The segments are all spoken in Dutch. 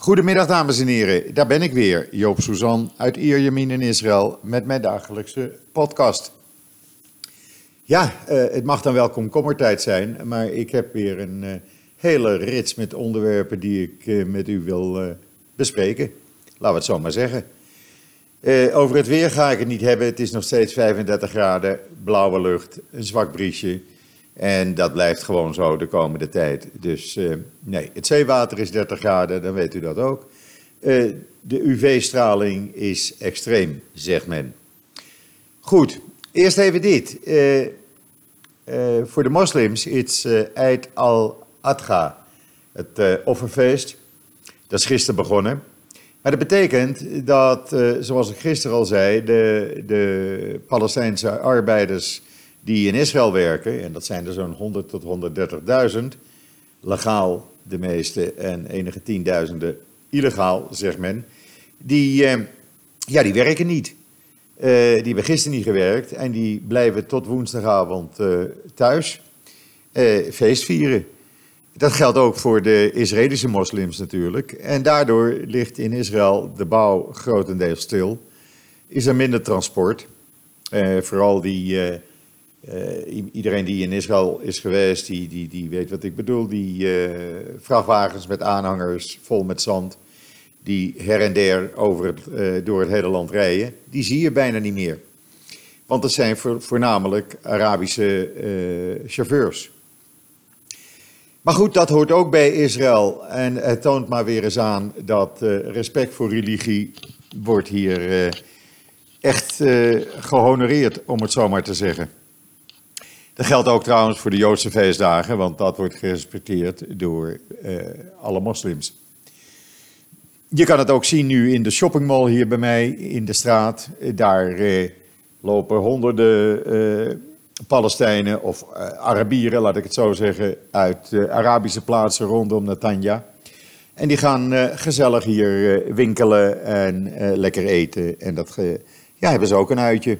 Goedemiddag dames en heren, daar ben ik weer, Joop Suzan uit Ierjemien in Israël met mijn dagelijkse podcast. Ja, uh, het mag dan wel komkommertijd zijn, maar ik heb weer een uh, hele rits met onderwerpen die ik uh, met u wil bespreken. Laten we het zo maar zeggen. over het weer ga ik het niet hebben, het is nog steeds 35 graden, blauwe lucht, een zwak briesje. En dat blijft gewoon zo de komende tijd. Dus uh, nee, het zeewater is 30 graden, dan weet u dat ook. Uh, de UV-straling is extreem, zegt men. Goed, eerst even dit. Uh, voor de moslims is Eid al-Adha, het offerfeest. Dat is gisteren begonnen. Maar dat betekent dat, zoals ik gisteren al zei, de, de Palestijnse arbeiders die in Israël werken, en dat zijn er zo'n 100 tot 130.000, legaal de meeste en enige tienduizenden illegaal, zegt men, die, eh, ja, die werken niet. Uh, die hebben gisteren niet gewerkt en die blijven tot woensdagavond uh, thuis uh, feest vieren. Dat geldt ook voor de Israëlische moslims natuurlijk. En daardoor ligt in Israël de bouw grotendeels stil. Is er minder transport. vooral die uh, iedereen die in Israël is geweest, die, die, die weet wat ik bedoel. Die uh, vrachtwagens met aanhangers vol met zand, die her en der over uh, door het hele land rijden, die zie je bijna niet meer. Want het zijn voor, voornamelijk Arabische chauffeurs. Maar goed, dat hoort ook bij Israël. En het toont maar weer eens aan dat respect voor religie wordt hier echt gehonoreerd, om het zo maar te zeggen. Dat geldt ook trouwens voor de Joodse feestdagen, want dat wordt gerespecteerd door uh, alle moslims. Je kan het ook zien nu in de shoppingmall hier bij mij in de straat. Daar uh, lopen honderden Palestijnen of Arabieren, laat ik het zo zeggen, uit Arabische plaatsen rondom Netanya. En die gaan gezellig hier winkelen en lekker eten. En dat ja, hebben ze ook een uitje.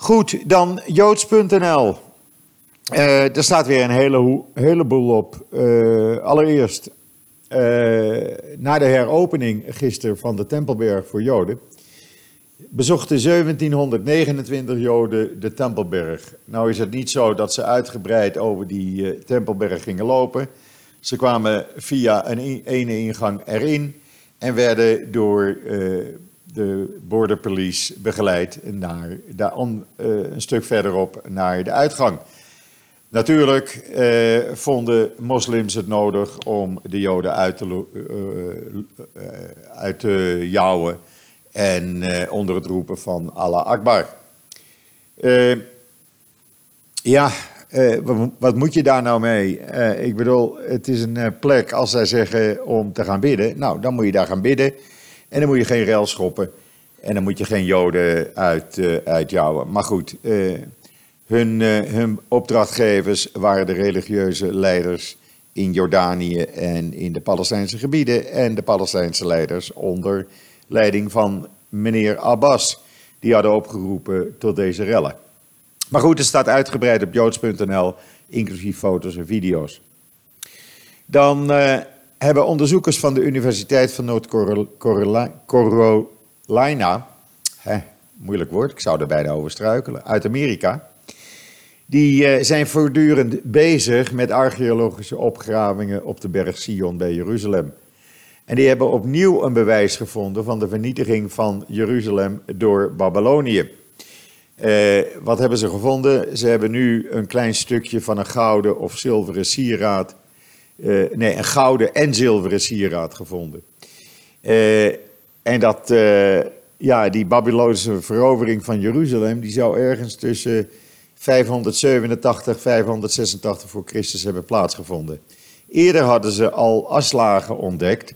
Goed, dan joods.nl. Uh, er staat weer een hele, heleboel op. Uh, allereerst, uh, na de heropening gisteren van de Tempelberg voor Joden, bezochten 1729 Joden de Tempelberg. Nou is het niet zo dat ze uitgebreid over die Tempelberg gingen lopen. Ze kwamen via een ene ingang erin en werden door de border police begeleid naar, on, uh, een stuk verderop naar de uitgang. Natuurlijk uh, vonden moslims het nodig om de Joden uit te, uh, uit te jouwen en onder het roepen van Allah Akbar. ja, wat moet je daar nou mee? ik bedoel, het is een plek als zij zeggen om te gaan bidden. Nou, dan moet je daar gaan bidden. En dan moet je geen rel schoppen. En dan moet je geen Joden uit, uh, uitjouwen. Maar goed, uh, hun, uh, hun opdrachtgevers waren de religieuze leiders in Jordanië en in de Palestijnse gebieden. En de Palestijnse leiders onder leiding van meneer Abbas. Die hadden opgeroepen tot deze rellen. Maar goed, het staat uitgebreid op joods.nl, inclusief foto's en video's. Dan hebben onderzoekers van de Universiteit van Noord-Carolina, moeilijk woord, ik zou er bijna over struikelen, uit Amerika. Die uh, zijn voortdurend bezig met archeologische opgravingen op de berg Sion bij Jeruzalem. En die hebben opnieuw een bewijs gevonden van de vernietiging van Jeruzalem door Babylonië. Uh, wat hebben ze gevonden? Ze hebben nu een klein stukje van een gouden of zilveren sieraad uh, nee, een gouden en zilveren sieraad gevonden. Uh, en dat, uh, ja, die Babylonische verovering van Jeruzalem, die zou ergens tussen 587, 586 voor Christus hebben plaatsgevonden. Eerder hadden ze al afslagen ontdekt,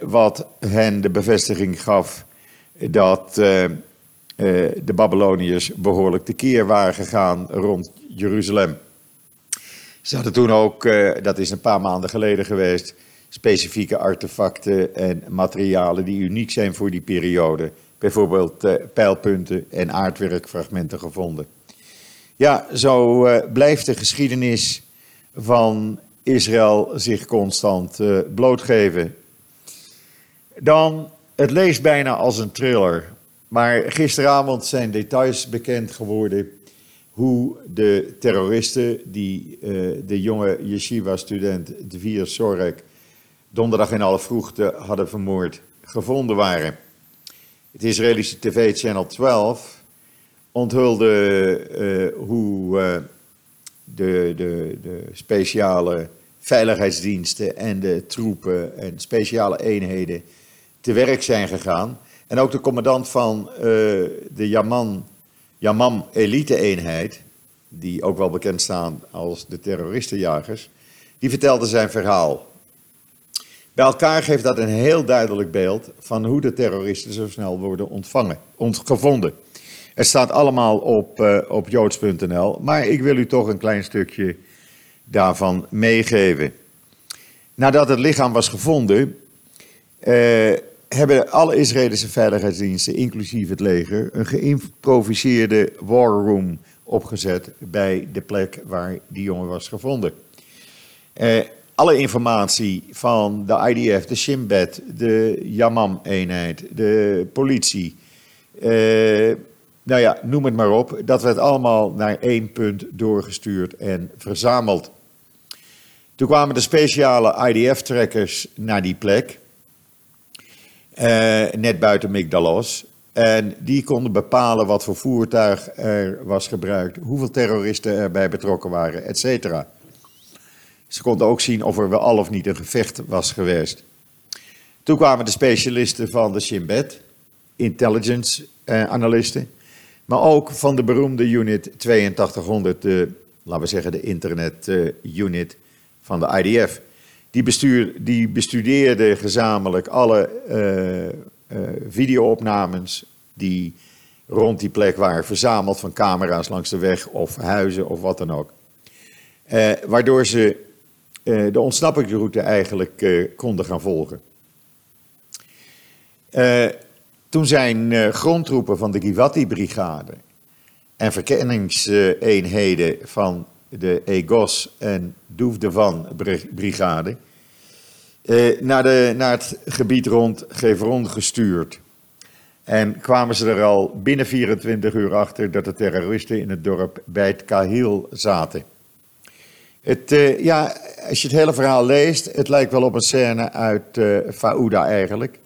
wat hen de bevestiging gaf dat de Babyloniërs behoorlijk tekeer waren gegaan rond Jeruzalem. Ze hadden toen ook, uh, dat is een paar maanden geleden geweest, specifieke artefacten en materialen die uniek zijn voor die periode. Bijvoorbeeld uh, pijlpunten en aardwerkfragmenten gevonden. Ja, zo uh, blijft de geschiedenis van Israël zich constant blootgeven. Dan, het leest bijna als een thriller. Maar gisteravond zijn details bekend geworden hoe de terroristen die uh, de jonge yeshiva-student Dvir Sorek donderdag in alle vroegte hadden vermoord, gevonden waren. Het Israëlische tv Channel 12 onthulde uh, hoe uh, de, de, de speciale veiligheidsdiensten en de troepen en speciale eenheden te werk zijn gegaan. En ook de commandant van de Yaman, Yamam elite-eenheid, die ook wel bekend staan als de terroristenjagers, die vertelde zijn verhaal. Bij elkaar geeft dat een heel duidelijk beeld van hoe de terroristen zo snel worden ontvangen, gevonden. Het staat allemaal op, uh, op joods.nl, maar ik wil u toch een klein stukje daarvan meegeven. Nadat het lichaam was gevonden, uh, hebben alle Israëlische veiligheidsdiensten, inclusief het leger, een geïmproviseerde war room opgezet bij de plek waar die jongen was gevonden. Uh, alle informatie van de IDF, de Shin Bet, de Yamam-eenheid, de politie, uh, nou ja, noem het maar op, dat werd allemaal naar één punt doorgestuurd en verzameld. Toen kwamen de speciale IDF-trekkers naar die plek, net buiten Migdalos. En die konden bepalen wat voor voertuig er was gebruikt, hoeveel terroristen erbij betrokken waren, et cetera. Ze konden ook zien of er wel of niet een gevecht was geweest. Toen kwamen de specialisten van de Shin Bet, intelligence eh, analisten, maar ook van de beroemde unit 8200, de, laten we zeggen de internet uh, unit van de IDF. Die, bestuur, die bestudeerde gezamenlijk alle uh, uh, videoopnames die rond die plek waren verzameld van camera's langs de weg of huizen of wat dan ook. Uh, waardoor ze de ontsnappingsroute eigenlijk konden gaan volgen. Toen zijn grondtroepen van de Givati-brigade en verkenningseenheden van de Egos en Doefdevan-brigade naar, de, naar het gebied rond Gevron gestuurd. En kwamen ze er al binnen 24 uur achter dat de terroristen in het dorp Beit Kahil zaten. Het, uh, ja, als je het hele verhaal leest, het lijkt wel op een scène uit uh, Fauda eigenlijk.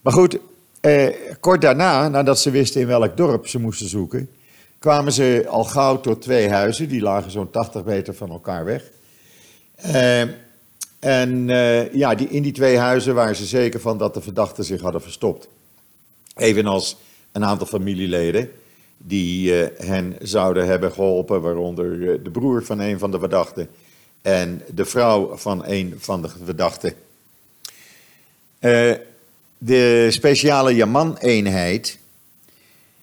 Maar goed, uh, kort daarna, nadat ze wisten in welk dorp ze moesten zoeken, kwamen ze al gauw tot twee huizen, die lagen zo'n 80 meter van elkaar weg. en ja, die, in die twee huizen waren ze zeker van dat de verdachten zich hadden verstopt. Evenals een aantal familieleden die uh, hen zouden hebben geholpen, waaronder uh, de broer van een van de verdachten en de vrouw van een van de verdachten. De speciale Yaman-eenheid,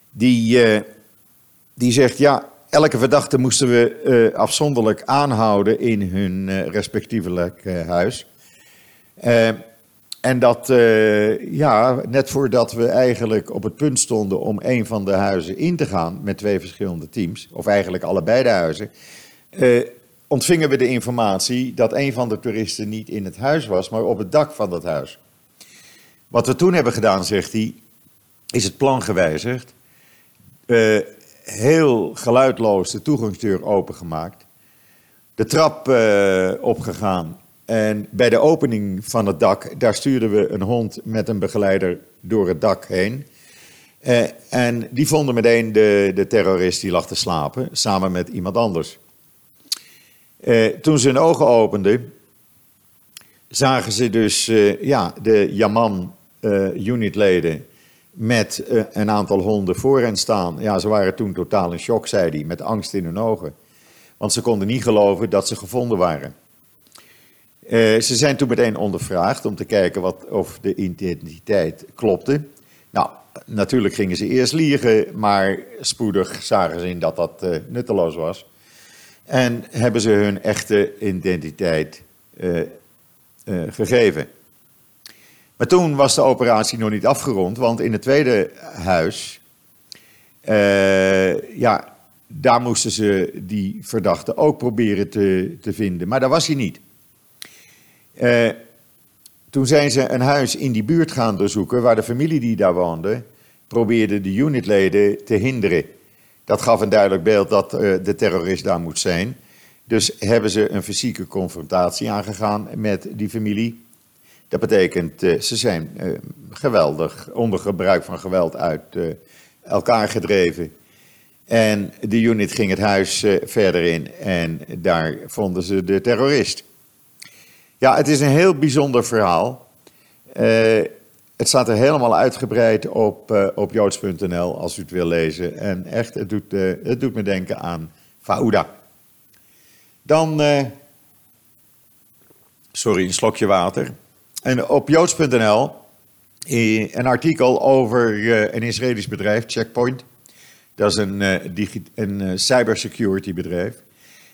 die, die zegt, ja, elke verdachte moesten we afzonderlijk aanhouden in hun respectievelijk huis. En dat, uh, ja, net voordat we eigenlijk op het punt stonden om een van de huizen in te gaan met twee verschillende teams, of eigenlijk allebei de huizen, uh, ontvingen we de informatie dat een van de toeristen niet in het huis was, maar op het dak van dat huis. Wat we toen hebben gedaan, zegt hij, is het plan gewijzigd. Uh, heel geluidloos de toegangsdeur opengemaakt. De trap opgegaan en bij de opening van het dak, daar stuurden we een hond met een begeleider door het dak heen. Eh, en die vonden meteen de, de terrorist die lag te slapen, samen met iemand anders. Eh, toen ze hun ogen openden, zagen ze dus uh, ja, de Yaman-unitleden uh, met uh, een aantal honden voor hen staan. Ja, ze waren toen totaal in shock, zei hij, met angst in hun ogen. Want ze konden niet geloven dat ze gevonden waren. Uh, ze zijn toen meteen ondervraagd om te kijken wat, of de identiteit klopte. Nou, natuurlijk gingen ze eerst liegen, maar spoedig zagen ze in dat dat uh, nutteloos was. En hebben ze hun echte identiteit gegeven. Maar toen was de operatie nog niet afgerond, want in het tweede huis, ja, daar moesten ze die verdachte ook proberen te, te vinden. Maar daar was hij niet. Uh, toen zijn ze een huis in die buurt gaan doorzoeken waar de familie die daar woonde probeerde de unitleden te hinderen. Dat gaf een duidelijk beeld dat uh, de terrorist daar moet zijn. Dus hebben ze een fysieke confrontatie aangegaan met die familie. Dat betekent, uh, ze zijn uh, geweldig onder gebruik van geweld uit elkaar gedreven. En de unit ging het huis verder in en daar vonden ze de terrorist. Ja, het is een heel bijzonder verhaal. Het staat er helemaal uitgebreid op, uh, op joods.nl als u het wil lezen. En echt, het doet, het doet me denken aan Fauda. Dan, sorry, een slokje water. En op joods.nl een artikel over een Israëlisch bedrijf, Checkpoint. Dat is een, een cybersecurity bedrijf.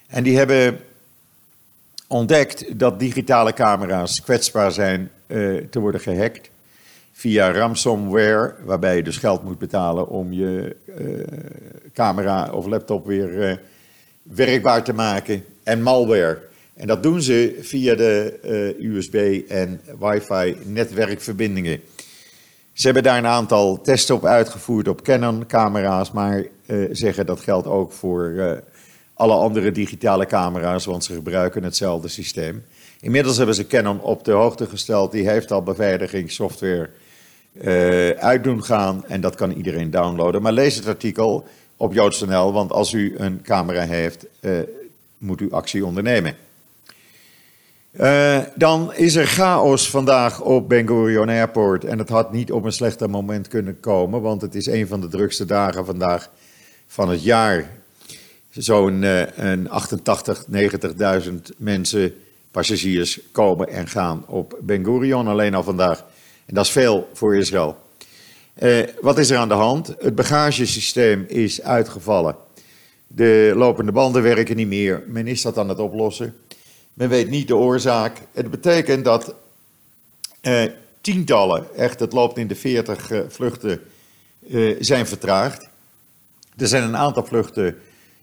En die hebben ontdekt dat digitale camera's kwetsbaar zijn te worden gehackt via ransomware, waarbij je dus geld moet betalen om je camera of laptop weer werkbaar te maken, en malware. En dat doen ze via de USB- en wifi netwerkverbindingen. Ze hebben daar een aantal testen op uitgevoerd op Canon-camera's, maar zeggen dat geldt ook voor alle andere digitale camera's, want ze gebruiken hetzelfde systeem. Inmiddels hebben ze Canon op de hoogte gesteld, die heeft al beveiligingssoftware uh, uit doen gaan en dat kan iedereen downloaden. Maar lees het artikel op joods.nl, want als u een camera heeft, moet u actie ondernemen. Uh, dan is er chaos vandaag op Ben Gurion Airport. En het had niet op een slechter moment kunnen komen, want het is een van de drukste dagen vandaag van het jaar zo'n uh, 88, 90.000 mensen, passagiers, komen en gaan op Ben Gurion alleen al vandaag. En dat is veel voor Israël. Uh, wat is er aan de hand? Het bagagesysteem is uitgevallen. De lopende banden werken niet meer. Men is dat aan het oplossen. Men weet niet de oorzaak. Het betekent dat uh, tientallen, echt het loopt in de 40 uh, vluchten, zijn vertraagd. Er zijn een aantal vluchten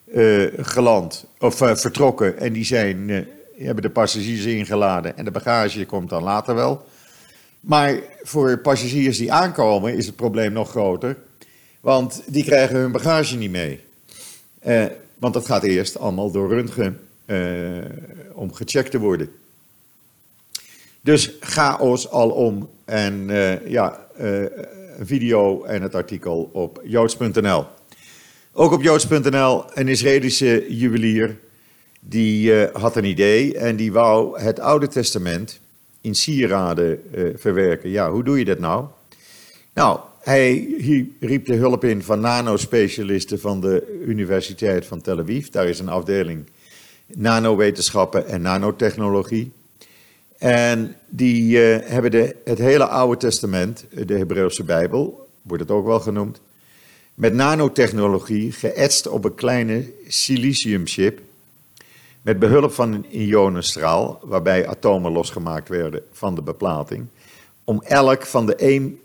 uh, geland of uh, vertrokken en die zijn, hebben de passagiers ingeladen en de bagage komt dan later wel. Maar voor passagiers die aankomen is het probleem nog groter, want die krijgen hun bagage niet mee. want dat gaat eerst allemaal door röntgen om gecheckt te worden. Dus chaos alom en ja, een video en het artikel op joods.nl. Ook op joods.nl een Israëlische juwelier. Die had een idee en die wou het Oude Testament in sieraden verwerken. Ja, hoe doe je dat nou? Nou, hij riep de hulp in van nanospecialisten van de Universiteit van Tel Aviv. Daar is een afdeling nanowetenschappen en nanotechnologie. En die uh, hebben de, het hele Oude Testament, de Hebreeuwse Bijbel, wordt het ook wel genoemd, met nanotechnologie geëtst op een kleine siliciumchip met behulp van een ionenstraal, waarbij atomen losgemaakt werden van de beplating, om elk van de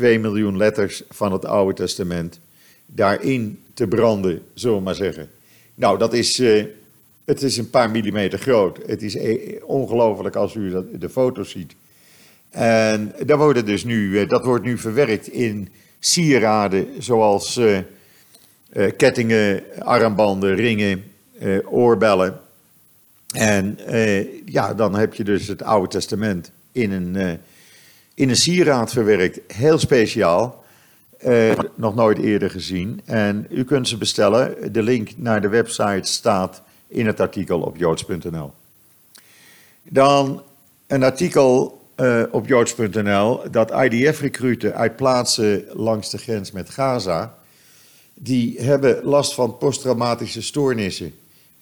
1,2 miljoen letters van het Oude Testament daarin te branden, zullen we maar zeggen. Nou, dat is, uh, het is een paar millimeter groot. Het is eh, ongelooflijk als u de foto's ziet. En dat, worden dus nu, eh, dat wordt nu verwerkt in sieraden zoals uh, uh, kettingen, armbanden, ringen, oorbellen. En ja, dan heb je dus het Oude Testament in een, in een sieraad verwerkt. Heel speciaal. nog nooit eerder gezien. En u kunt ze bestellen. De link naar de website staat in het artikel op joods.nl. Dan een artikel uh, op joods.nl dat IDF-recruten uit plaatsen langs de grens met Gaza, die hebben last van posttraumatische stoornissen. Een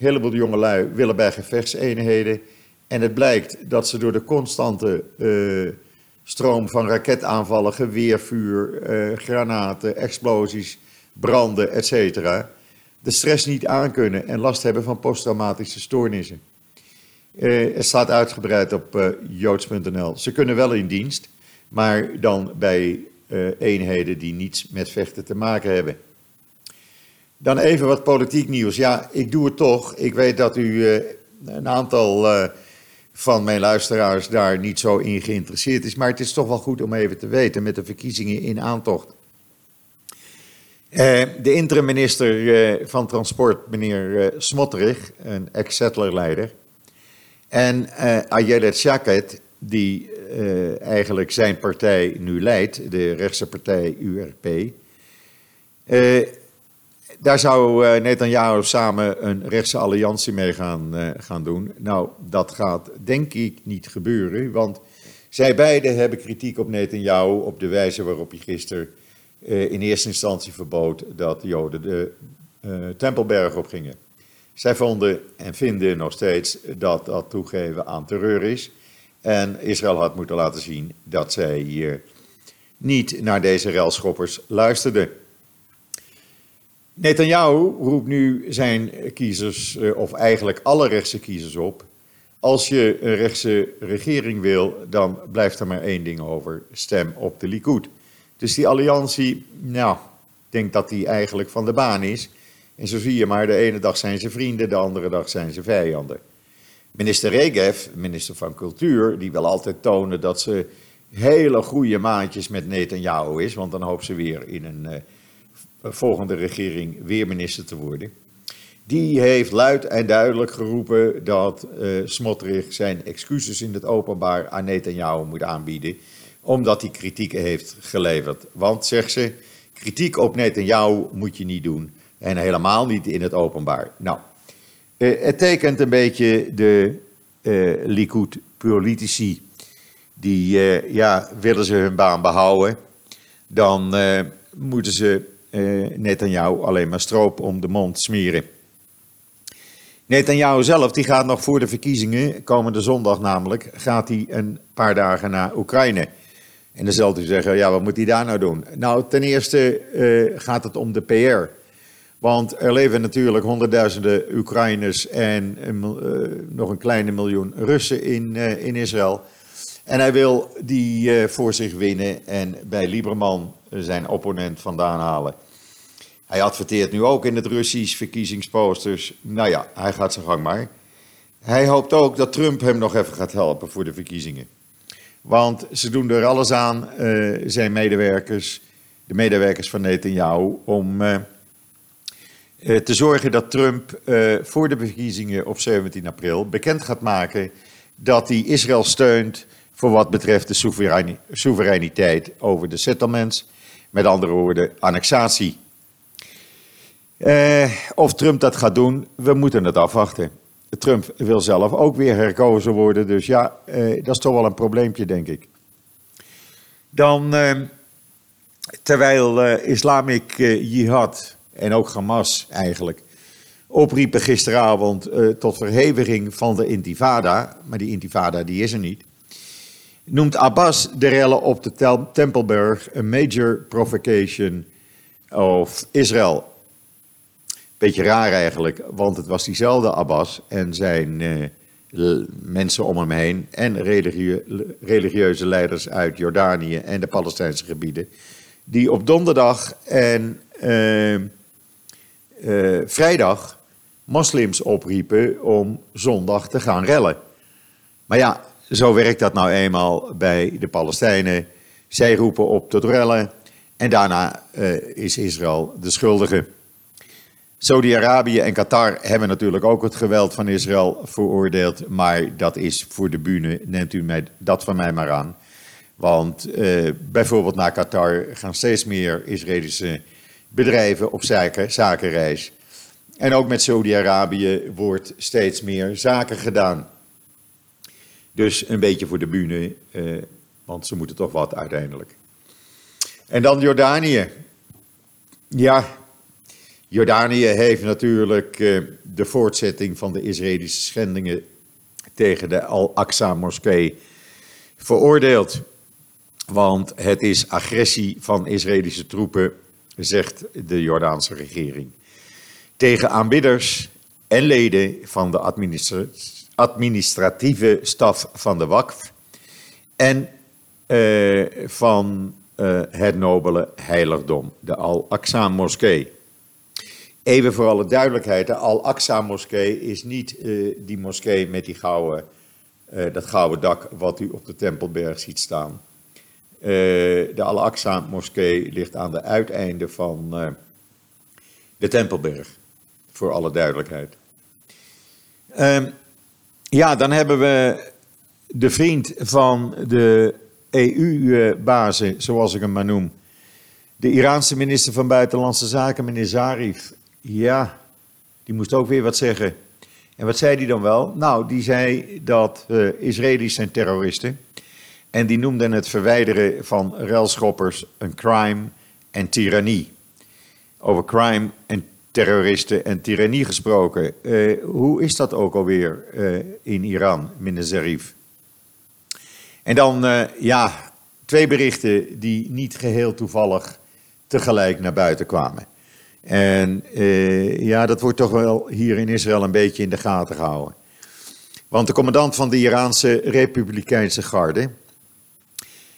heleboel jongelui willen bij gevechtseenheden en het blijkt dat ze door de constante uh, stroom van raketaanvallen, geweervuur, uh, granaten, explosies, branden, etc. de stress niet aankunnen en last hebben van posttraumatische stoornissen. Uh, het staat uitgebreid op uh, joods.nl. Ze kunnen wel in dienst, maar dan bij uh, eenheden die niets met vechten te maken hebben. Dan even wat politiek nieuws. Ja, ik doe het toch. Ik weet dat u een aantal van mijn luisteraars daar niet zo in geïnteresseerd is. Maar het is toch wel goed om even te weten met de verkiezingen in aantocht. Uh, de interim-minister uh, van Transport, meneer uh, Smotterig, een ex-settlerleider. En Ayelet Shaket, die eigenlijk zijn partij nu leidt, de rechtse partij URP. Daar zou uh, Netanyahu samen een rechtse alliantie mee gaan, uh, gaan doen. Nou, dat gaat denk ik niet gebeuren, want zij beiden hebben kritiek op Netanyahu op de wijze waarop hij gisteren uh, in eerste instantie verbood dat Joden de Tempelberg op gingen. Zij vonden en vinden nog steeds dat dat toegeven aan terreur is. En Israël had moeten laten zien dat zij niet naar deze relschoppers luisterden. Netanyahu roept nu zijn kiezers, eh, of eigenlijk alle rechtse kiezers op. Als je een rechtse regering wil, dan blijft er maar één ding over: stem op de Likud. Dus die alliantie, nou, ik denk dat die eigenlijk van de baan is. En zo zie je maar, de ene dag zijn ze vrienden, de andere dag zijn ze vijanden. Minister Regev, minister van Cultuur, die wil altijd tonen dat ze hele goede maatjes met Netanyahu is, want dan hoopt ze weer in een eh, volgende regering weer minister te worden. Die heeft luid en duidelijk geroepen dat uh, Smotrich zijn excuses in het openbaar aan Netanyahu moet aanbieden, omdat hij kritiek heeft geleverd. Want, zegt ze, kritiek op Netanyahu moet je niet doen en helemaal niet in het openbaar. Nou, uh, het tekent een beetje de uh, Likud-politici, die, ja, willen ze hun baan behouden, dan moeten ze uh, Netanyahu alleen maar stroop om de mond smeren. Netanyahu zelf die gaat nog voor de verkiezingen, komende zondag namelijk, gaat hij een paar dagen naar Oekraïne. En dan zult u zeggen, ja, wat moet hij daar nou doen? Nou, ten eerste uh, gaat het om de PR. Want er leven natuurlijk honderdduizenden Oekraïners en uh, nog een kleine miljoen Russen in, uh, in Israël. En hij wil die voor zich winnen en bij Lieberman zijn opponent vandaan halen. Hij adverteert nu ook in het Russisch verkiezingsposters. Nou ja, hij gaat zijn gang maar. Hij hoopt ook dat Trump hem nog even gaat helpen voor de verkiezingen. Want ze doen er alles aan, uh, zijn medewerkers, de medewerkers van Netanyahu, om uh, uh, te zorgen dat Trump voor de verkiezingen op 17 april bekend gaat maken dat hij Israël steunt voor wat betreft de soevereiniteit over de settlements. Met andere woorden, annexatie. Eh, of Trump dat gaat doen, we moeten het afwachten. Trump wil zelf ook weer herkozen worden, dus ja, eh, dat is toch wel een probleempje, denk ik. Dan, eh, terwijl eh, Islamic Jihad en ook Hamas eigenlijk opriepen gisteravond tot verheviging van de intifada, maar die intifada die is er niet, noemt Abbas de rellen op de Tempelberg een major provocation of Israël. Beetje raar eigenlijk, want het was diezelfde Abbas en zijn uh, mensen om hem heen en religieuze leiders uit Jordanië en de Palestijnse gebieden, die op donderdag en uh, uh, vrijdag moslims opriepen om zondag te gaan rellen. Maar ja, zo werkt dat nou eenmaal bij de Palestijnen. Zij roepen op tot rellen en daarna is Israël de schuldige. Saudi-Arabië en Qatar hebben natuurlijk ook het geweld van Israël veroordeeld. Maar dat is voor de bühne, neemt u mij, dat van mij maar aan. Want eh, bijvoorbeeld naar Qatar gaan steeds meer Israëlische bedrijven op zaken, zakenreis. En ook met Saudi-Arabië wordt steeds meer zaken gedaan. Dus een beetje voor de bühne, eh, want ze moeten toch wat uiteindelijk. En dan Jordanië. Ja, Jordanië heeft natuurlijk eh, de voortzetting van de Israëlische schendingen tegen de Al-Aqsa-moskee veroordeeld. Want het is agressie van Israëlische troepen, zegt de Jordaanse regering. Tegen aanbidders en leden van de administratieve staf van de WAKF en uh, van uh, het nobele heiligdom, de Al-Aqsa-moskee. Even voor alle duidelijkheid, de Al-Aqsa-moskee is niet uh, die moskee met die gouden dat gouden dak wat u op de Tempelberg ziet staan. de Al-Aqsa-moskee ligt aan de uiteinde van de Tempelberg, voor alle duidelijkheid. Ehm, ja, dan hebben we de vriend van de EU-bazen, zoals ik hem maar noem. De Iraanse minister van Buitenlandse Zaken, meneer Zarif. Ja, die moest ook weer wat zeggen. En wat zei hij dan wel? Nou, die zei dat uh, Israëli's zijn terroristen. En die noemden het verwijderen van ruilschoppers een crime en tirannie. Over crime en terroristen en tirannie gesproken. Uh, hoe is dat ook alweer uh, in Iran, meneer Zarif? En dan, ja, twee berichten die niet geheel toevallig tegelijk naar buiten kwamen. En uh, ja, dat wordt toch wel hier in Israël een beetje in de gaten gehouden. Want de commandant van de Iraanse Republikeinse Garde,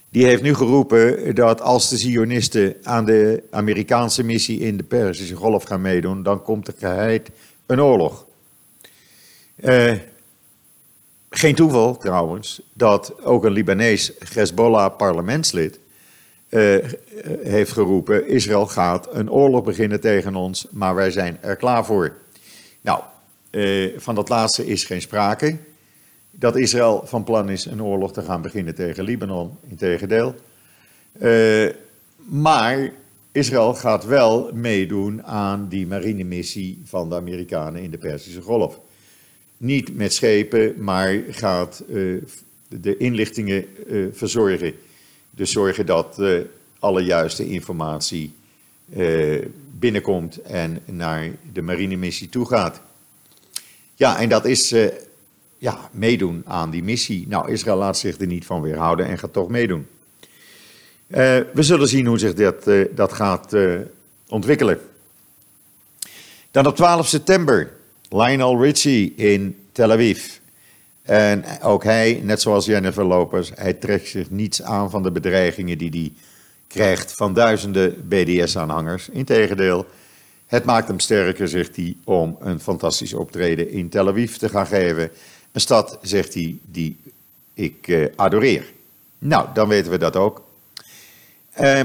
die heeft nu geroepen dat als de Zionisten aan de Amerikaanse missie in de Perzische Golf gaan meedoen, dan komt er een oorlog. Uh, geen toeval trouwens dat ook een Libanees Hezbollah-parlementslid uh, heeft geroepen: Israël gaat een oorlog beginnen tegen ons, maar wij zijn er klaar voor. Nou, uh, van dat laatste is geen sprake. Dat Israël van plan is een oorlog te gaan beginnen tegen Libanon, integendeel. Uh, maar Israël gaat wel meedoen aan die marinemissie van de Amerikanen in de Perzische Golf niet met schepen, maar gaat de inlichtingen verzorgen. Dus zorgen dat uh, alle juiste informatie binnenkomt en naar de marinemissie toe gaat. Ja, en dat is ja, meedoen aan die missie. Nou, Israël laat zich er niet van weerhouden en gaat toch meedoen. we zullen zien hoe zich dat, dat gaat ontwikkelen. Dan op 12 september Lionel Richie in Tel Aviv. En ook hij, net zoals Jennifer Lopez, hij trekt zich niets aan van de bedreigingen die hij krijgt van duizenden BDS-aanhangers. Integendeel, het maakt hem sterker, zegt hij, om een fantastisch optreden in Tel Aviv te gaan geven. Een stad, zegt hij, die ik uh, adoreer. Nou, dan weten we dat ook. Uh,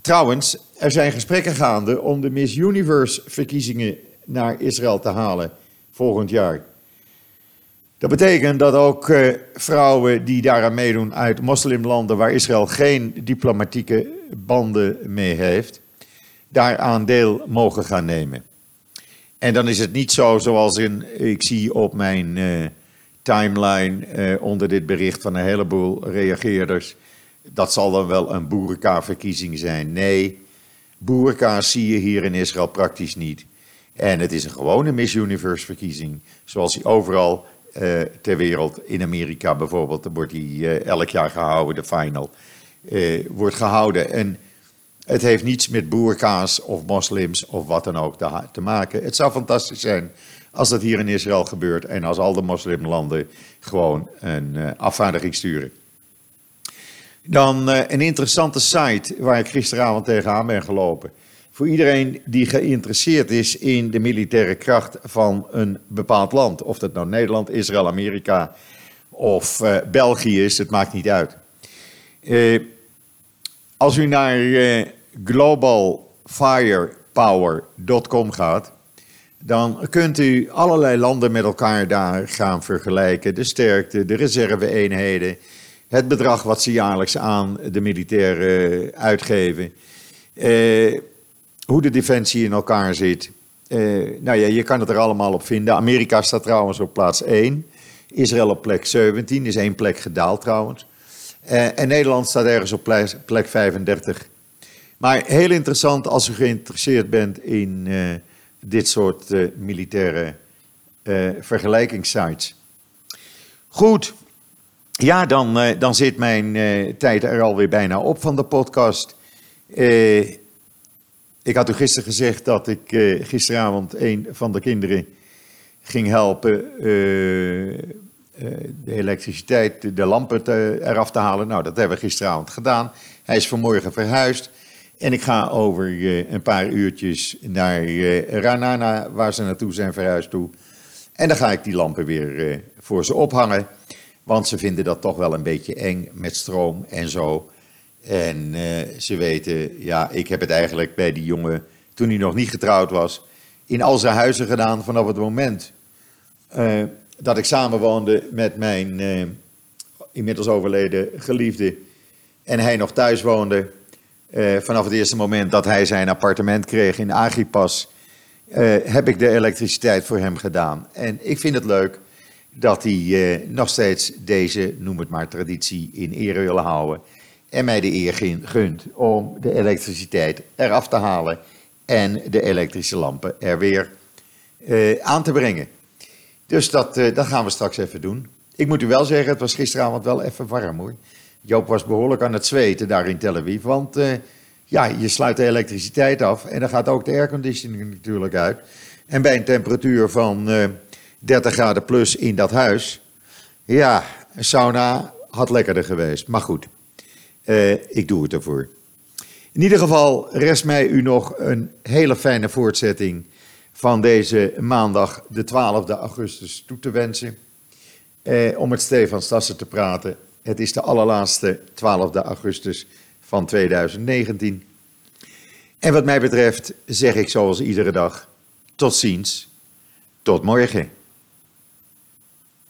trouwens, er zijn gesprekken gaande om de Miss Universe-verkiezingen naar Israël te halen volgend jaar. Dat betekent dat ook uh, vrouwen die daaraan meedoen uit moslimlanden waar Israël geen diplomatieke banden mee heeft, daaraan deel mogen gaan nemen. En dan is het niet zo zoals in, ik zie op mijn uh, timeline uh, onder dit bericht van een heleboel reageerders, dat zal dan wel een boerka-verkiezing zijn. Nee, boerka's zie je hier in Israël praktisch niet. En het is een gewone Miss Universe verkiezing, zoals die overal uh, ter wereld, in Amerika bijvoorbeeld, wordt die uh, elk jaar gehouden, de final, uh, wordt gehouden. En het heeft niets met boerkaas of moslims of wat dan ook te, te, maken. Het zou fantastisch zijn als dat hier in Israël gebeurt en als al de moslimlanden gewoon een afvaardiging sturen. Dan een interessante site waar ik gisteravond tegenaan ben gelopen voor iedereen die geïnteresseerd is in de militaire kracht van een bepaald land. Of dat nou Nederland, Israël, Amerika of uh, België is, het maakt niet uit. Uh, als u naar uh, globalfirepower.com gaat, dan kunt u allerlei landen met elkaar daar gaan vergelijken. De sterkte, de reserve-eenheden, het bedrag wat ze jaarlijks aan de militairen uitgeven hoe de defensie in elkaar zit. Uh, nou ja, je kan het er allemaal op vinden. Amerika staat trouwens op plaats 1. Israël op plek 17, is één plek gedaald trouwens. Uh, en Nederland staat ergens op plek, plek 35. Maar heel interessant als u geïnteresseerd bent in uh, dit soort militaire vergelijkingssites. Goed, ja, dan, dan zit mijn tijd er alweer bijna op van de podcast. Ik had u gisteren gezegd dat ik uh, gisteravond een van de kinderen ging helpen uh, uh, de elektriciteit, de lampen eraf te halen. Nou, dat hebben we gisteravond gedaan. Hij is vanmorgen verhuisd. En ik ga over een paar uurtjes naar Ranana, waar ze naartoe zijn verhuisd toe. En dan ga ik die lampen weer voor ze ophangen. Want ze vinden dat toch wel een beetje eng met stroom en zo. En eh, ze weten, ja, ik heb het eigenlijk bij die jongen, toen hij nog niet getrouwd was, in al zijn huizen gedaan vanaf het moment uh, dat ik samenwoonde met mijn uh, inmiddels overleden geliefde en hij nog thuis woonde. vanaf het eerste moment dat hij zijn appartement kreeg in Agripas, heb ik de elektriciteit voor hem gedaan. En ik vind het leuk dat hij nog steeds deze, noem het maar, traditie in ere willen houden en mij de eer gunt om de elektriciteit eraf te halen en de elektrische lampen er weer uh, aan te brengen. Dus dat, uh, dat gaan we straks even doen. Ik moet u wel zeggen, het was gisteravond wel even warm hoor. Joop was behoorlijk aan het zweten daar in Tel Aviv, want uh, ja, je sluit de elektriciteit af en dan gaat ook de airconditioning natuurlijk uit. En bij een temperatuur van 30 graden plus in dat huis, ja, sauna had lekkerder geweest. Maar goed, uh, ik doe het ervoor. In ieder geval rest mij u nog een hele fijne voortzetting van deze maandag, de 12e augustus, toe te wensen. Uh, om met Stefan Stassen te praten. Het is de allerlaatste 12e augustus van 2019. En wat mij betreft zeg ik zoals iedere dag: tot ziens, tot morgen.